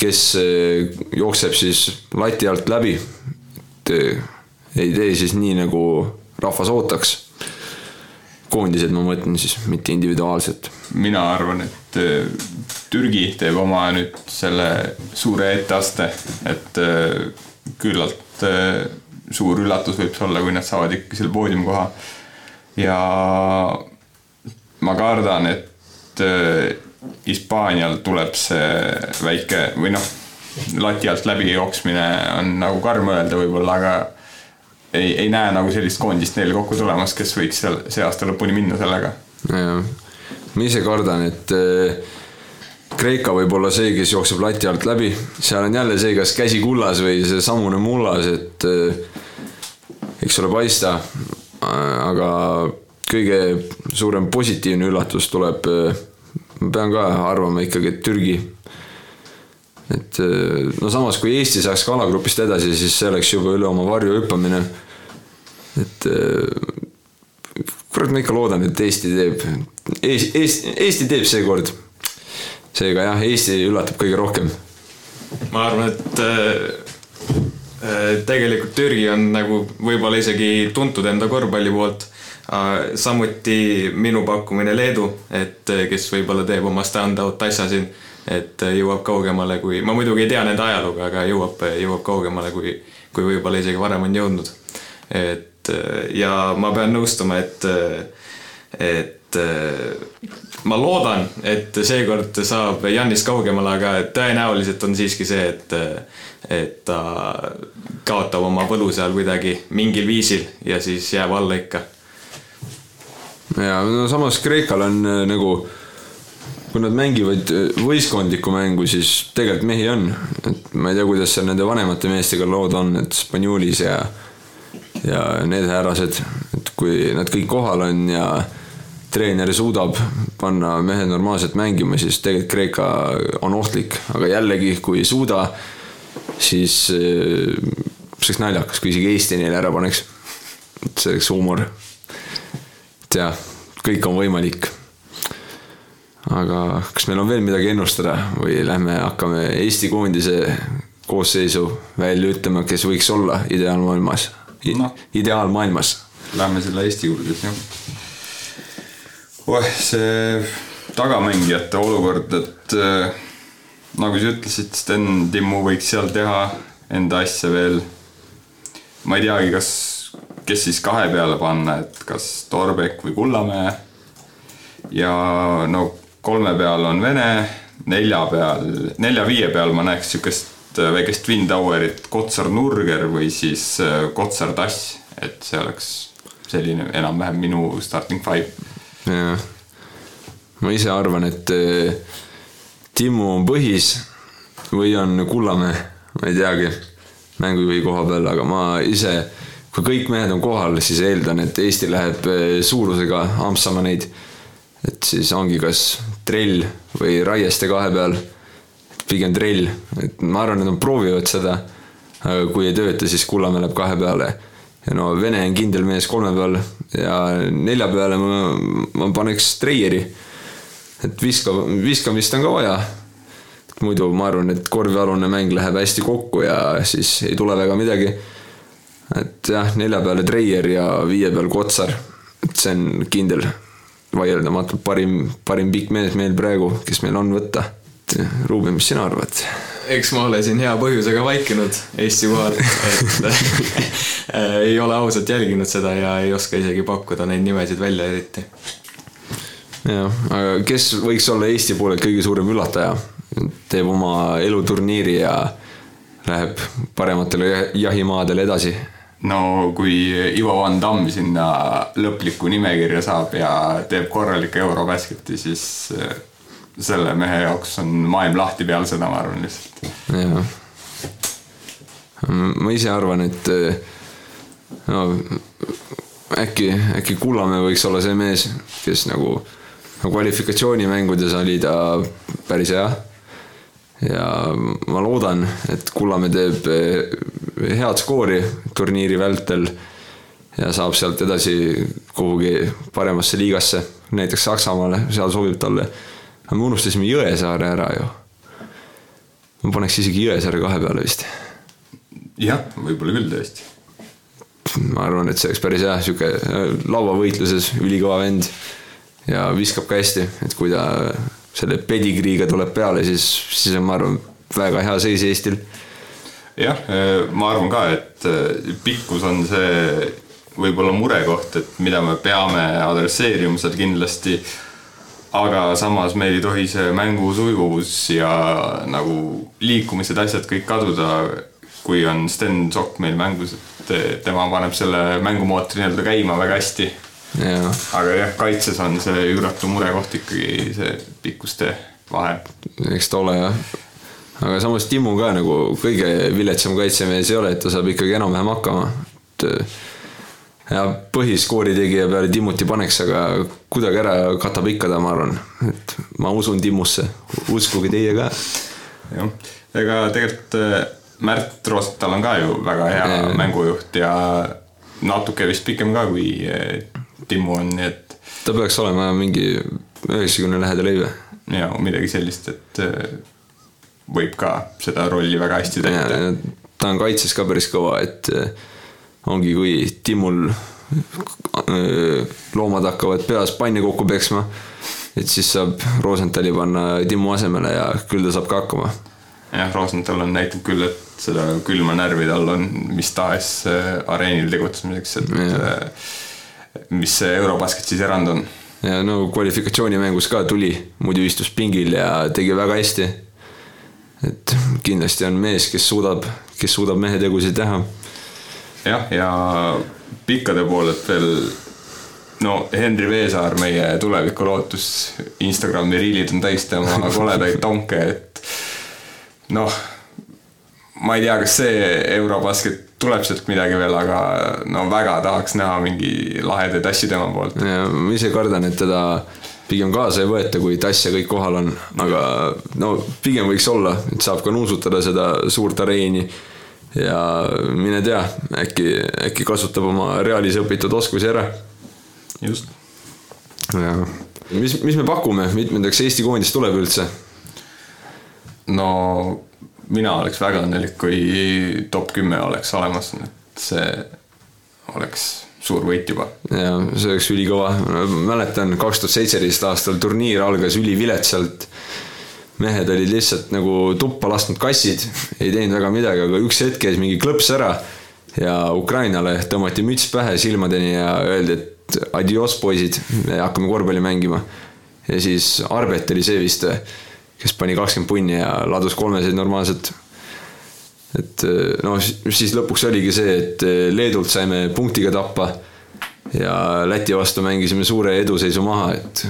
kes eh, jookseb siis lati alt läbi. et eh, ei tee siis nii, nagu rahvas ootaks koondised ma mõtlen siis, mitte individuaalselt. mina arvan, et äh, Türgi teeb oma nüüd selle suure etteaste, et äh, küllalt äh, suur üllatus võib see olla, kui nad saavad ikkagi selle poodiumikoha. Ja ma kardan, et äh, Hispaanial tuleb see väike või noh, lati alt läbi jooksmine on nagu karm öelda võib-olla, aga ei, ei näe nagu sellist koondist neil kokku tulemas, kes võiks seal see aasta lõpuni minna sellega. Jah, ma ise kardan, et eh, Kreeka võib olla see, kes jookseb lati alt läbi, seal on jälle see, kas käsi kullas või see samune mullas, et äh, eks ole paista. Aga kõige suurem positiivne üllatus tuleb, ma pean ka arvama ikkagi, et Türgi. et no samas, kui Eesti saaks ka alagrupist edasi, siis see oleks juba üle oma varju hüppamine. et kurat, ma ikka loodan, et Eesti teeb, Eesti, Eesti, Eesti teeb seekord. seega jah, Eesti üllatab kõige rohkem. ma arvan, et tegelikult Türgi on nagu võib-olla isegi tuntud enda korvpalli poolt äh,. samuti minu pakkumine Leedu, et äh, kes võib-olla teeb oma stand-out asja siin, et äh, jõuab kaugemale, kui, ma muidugi ei tea nende ajalugu, aga jõuab, jõuab kaugemale, kui, kui võib-olla isegi varem on jõudnud. et Äh, ja ma pean nõustuma, et, äh, et äh, ma loodan, et seekord saab Jannis kaugemale, aga tõenäoliselt on siiski see, et, et ta kaotab oma võlu seal kuidagi mingil viisil ja siis jääb alla ikka. ja no samas Kreekal on nagu kui nad mängivad võistkondlikku mängu, siis tegelikult mehi on, et ma ei tea, kuidas seal nende vanemate meestega lood on, et Spanjulis ja ja need härrased, et kui nad kõik kohal on ja treener suudab panna mehed normaalselt mängima, siis tegelikult Kreeka on ohtlik, aga jällegi, kui ei suuda, siis eh, see oleks naljakas, kui isegi Eesti neile ära paneks. et see oleks huumor. et jah, kõik on võimalik. aga kas meil on veel midagi ennustada või lähme hakkame Eesti koondise koosseisu välja ütlema, kes võiks olla ideaalmaailmas no. ideaalmaailmas. Lähme selle Eesti juurde siis jah. Oih, see tagamängijate olukord, et äh, nagu sa ütlesid, Sten Timmu võiks seal teha enda asja veel. ma ei teagi, kas, kes siis kahe peale panna, et kas Torbek või Kullamäe. ja no kolme peal on Vene, nelja peal, nelja-viie peal ma näeks sellist äh, väikest Twin Towerit Kotsar-Nurger või siis äh, Kotsar-Tass, et see oleks selline enam-vähem minu starting five. Jah, ma ise arvan, et äh, Timmu on põhis või on Kullamäe, ma ei teagi, mängujuhi koha peal, aga ma ise, kui kõik mehed on kohal, siis eeldan, et Eesti läheb suurusega ampsama neid. et siis ongi kas trell või Raieste kahe peal pigem trell, et ma arvan, et nad proovivad seda. aga kui ei tööta, siis Kullamäe läheb kahe peale. No Vene on kindel mees kolme peal ja nelja peale ma, ma paneks Treieri. et viska, viskamist on ka vaja. muidu ma arvan, et korvialune mäng läheb hästi kokku ja siis ei tule väga midagi. et jah, nelja peale Treier ja viie peal Kotsar, et see on kindel vaieldamatult parim, parim pikk mees meil praegu, kes meil on võtta Ruuben, mis sina arvad? Eks ma ole siin hea põhjusega vaikinud Eesti kohal, et ei ole ausalt jälginud seda ja ei oska isegi pakkuda neid nimesid välja eriti. jah, aga kes võiks olla Eesti poolelt kõige suurem üllataja? teeb oma eluturniiri ja läheb parematele jahimaadele edasi no kui Ivo Van Damm sinna lõplikku nimekirja saab ja teeb korraliku Eurobasketi, siis selle mehe jaoks on maailm lahti peale seda, ma arvan lihtsalt. jah. ma ise arvan, et no äkki, äkki Kullamäe võiks olla see mees, kes nagu, kvalifikatsioonimängudes oli ta päris hea. ja ma loodan, et Kullamäe teeb head skoori turniiri vältel ja saab sealt edasi kuhugi paremasse liigasse, näiteks Saksamaale, seal sobib talle aga me unustasime Jõesaare ära ju. ma paneks isegi Jõesaare kahe peale vist. jah, võib-olla küll tõesti. ma arvan, et see oleks päris hea, sihuke äh, lauavõitluses ülikõva vend ja viskab ka hästi, et kui ta selle pedigree'ga tuleb peale, siis, siis on, ma arvan, väga hea seis Eestil. jah, äh, ma arvan ka, et äh, pikkus on see võib-olla murekoht, et mida me peame adresseerima seal kindlasti aga samas meil ei tohi see mängu sujuvus ja nagu liikumised, asjad kõik kaduda, kui on Sten Sokk meil mängus, et tema paneb selle mängumootori nii-öelda käima väga hästi. aga jah, kaitses on see üüratu murekoht ikkagi see pikkustee. vahe. eks ta ole jah. aga samas Timmu ka nagu kõige viletsam kaitsemees ei ole, et ta saab ikkagi enam-vähem hakkama. et ja põhiskoori tegija peale Timmuti paneks, aga kuidagi ära katab ikka ta, ma arvan. et ma usun Timmusse, uskuge teie ka. jah, ega tegelikult äh, Märt Roosenthal on ka ju väga hea Jaa. mängujuht ja natuke vist pikem ka kui äh, Timmu on, nii et ta peaks olema mingi üheksakümne lähedal ei või? ja midagi sellist, et äh, võib ka seda rolli väga hästi täita. ta on kaitses ka päris kõva, et ongi, kui Timmul eh, loomad hakkavad peas panni kokku peksma, et siis saab Rosenthali panna Timmu asemele ja küll ta saab ka hakkama. jah, Rosenthal on näitab küll, et seda külma närvi tal on mis tahes äh, areenil tegutsemiseks, et Jah. äh, mis see Eurobasket siis erand on. ja no kvalifikatsioonimängus ka tuli, muidu istus pingil ja tegi väga hästi. et kindlasti on mees, kes suudab, kes suudab mehetegusid teha. jah, ja pikkade poolelt veel no Henri Veesaar, meie tuleviku lootus, Instagrami riilid on täis tema koledaid tonke, et noh, ma ei tea, kas see Eurobasket tuleb sealt midagi veel, aga no väga tahaks näha mingi lahedaid asju tema poolt. ja ma ise kardan, et teda pigem kaasa ei võeta, kui tass ja kõik kohal on, aga no pigem võiks olla, et saab ka nuusutada seda suurt areeni. Ja mine tea, äkki, äkki kasutab oma Realis õpitud oskusi ära. just. ja mis, mis me pakume, mitmendaks Eesti koondis tuleb üldse? no mina oleks väga õnnelik, kui top kümme oleks olemas, et see oleks suur võit juba. ja see oleks ülikõva, mäletan kaks tuhat seitseteist aastal turniir algas üliviletsalt. Mehed olid lihtsalt nagu tuppa lasknud kassid, ei teinud väga midagi, aga üks hetk käis mingi klõps ära ja Ukrainale tõmmati müts pähe silmadeni ja öeldi, et adios poisid, me hakkame korvpalli mängima. ja siis Arbet oli see vist, kes pani kakskümmend punni ja ladus kolmeseid normaalselt et noh, siis lõpuks oligi see, et Leedult saime punktiga tappa ja Läti vastu mängisime suure eduseisu maha, et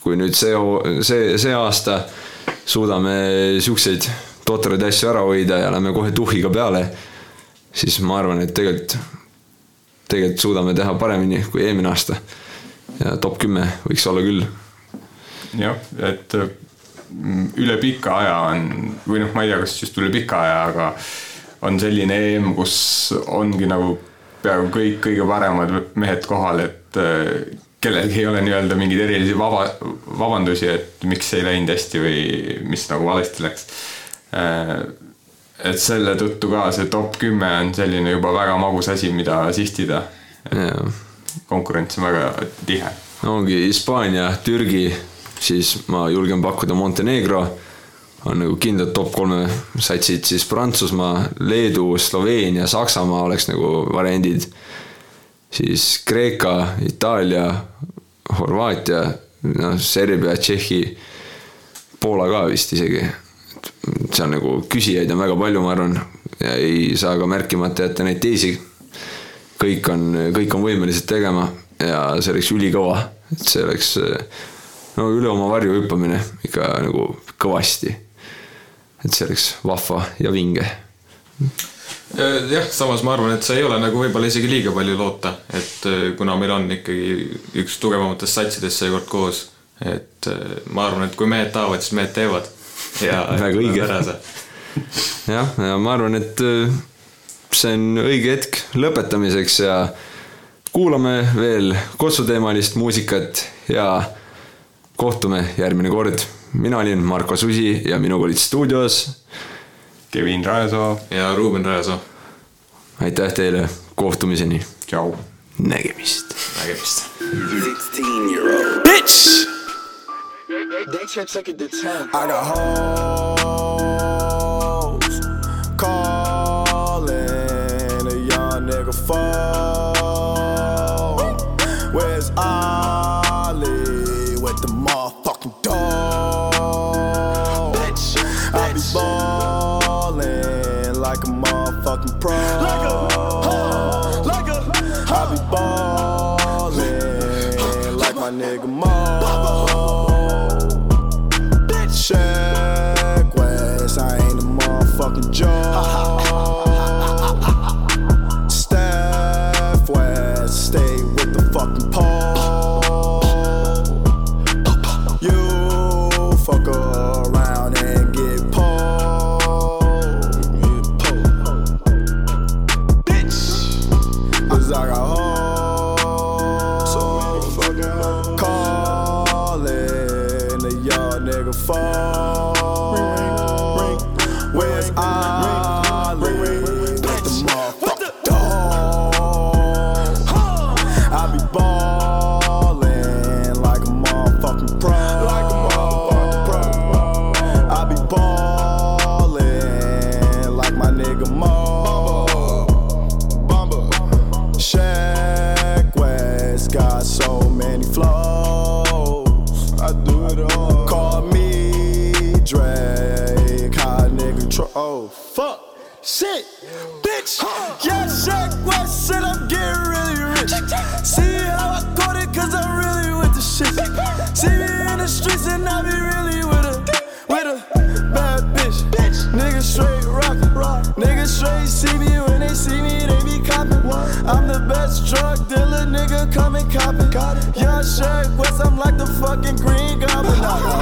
kui nüüd see, see, see aasta suudame siukseid totraid asju ära hoida ja lähme kohe tuhhiga peale, siis ma arvan, et tegelikult, tegelikult suudame teha paremini kui eelmine aasta. ja top kümme võiks olla küll. jah, et mm, üle pika aja on, või noh, ma ei tea, kas just üle pika aja, aga on selline EM, kus ongi nagu peaaegu kõik kõige paremad mehed kohal, et kellelgi ei ole nii-öelda mingeid erilisi vaba, vabandusi, et miks ei läinud hästi või mis nagu valesti läks. et selle tõttu ka see top kümme on selline juba väga magus asi, mida sihtida. konkurents on väga tihe ongi Hispaania, Türgi, siis ma julgen pakkuda Montenegro on nagu kindlad top kolme satsid, siis Prantsusmaa, Leedu, Sloveenia, Saksamaa oleks nagu variandid. Siis Kreeka, Itaalia, Horvaatia, noh, Serbia, Tšehhi, Poola ka vist isegi. seal nagu küsijaid on väga palju, ma arvan, ja ei saa ka märkimata jätta neid teisi kõik on, kõik on võimelised tegema ja see oleks ülikõva, et see oleks no üle oma varju hüppamine ikka nagu kõvasti. et see oleks vahva ja vinge. jah, samas ma arvan, et see ei ole nagu võib-olla isegi liiga palju loota, et äh, kuna meil on ikkagi üks tugevamatest satsidest seekord koos, et äh, ma arvan, et kui mehed tahavad, siis mehed teevad. ja Väga õige. jah, ja ma arvan, et äh, see on õige hetk lõpetamiseks ja kuulame veel kotsuteemalist muusikat ja kohtume järgmine kord. mina olin Marko Susi ja minuga olid stuudios. Kevin Raesoo, ja Ruuben Raesoo, aitäh teile, kohtumiseni, tšau. nägemist. nägemist. 16 year old. Bitch! They should take it to 10. I got hoes Niggas straight rockin'. Rock. Niggas straight see me when they see me, they be coppin'. I'm the best drug dealer, nigga, come and cop it. Got it. Yeah, Shaq West, I'm like the fucking Green Goblin.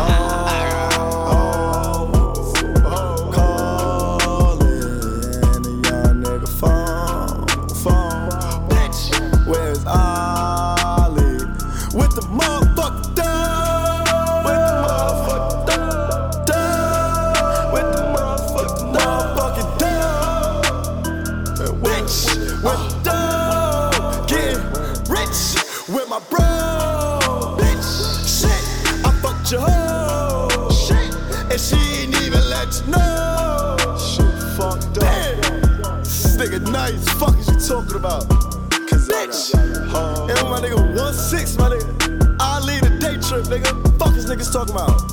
talking about? Cause bitch, and my nigga 1-6, my nigga. I lead a day trip, nigga. Fuck these niggas talking about?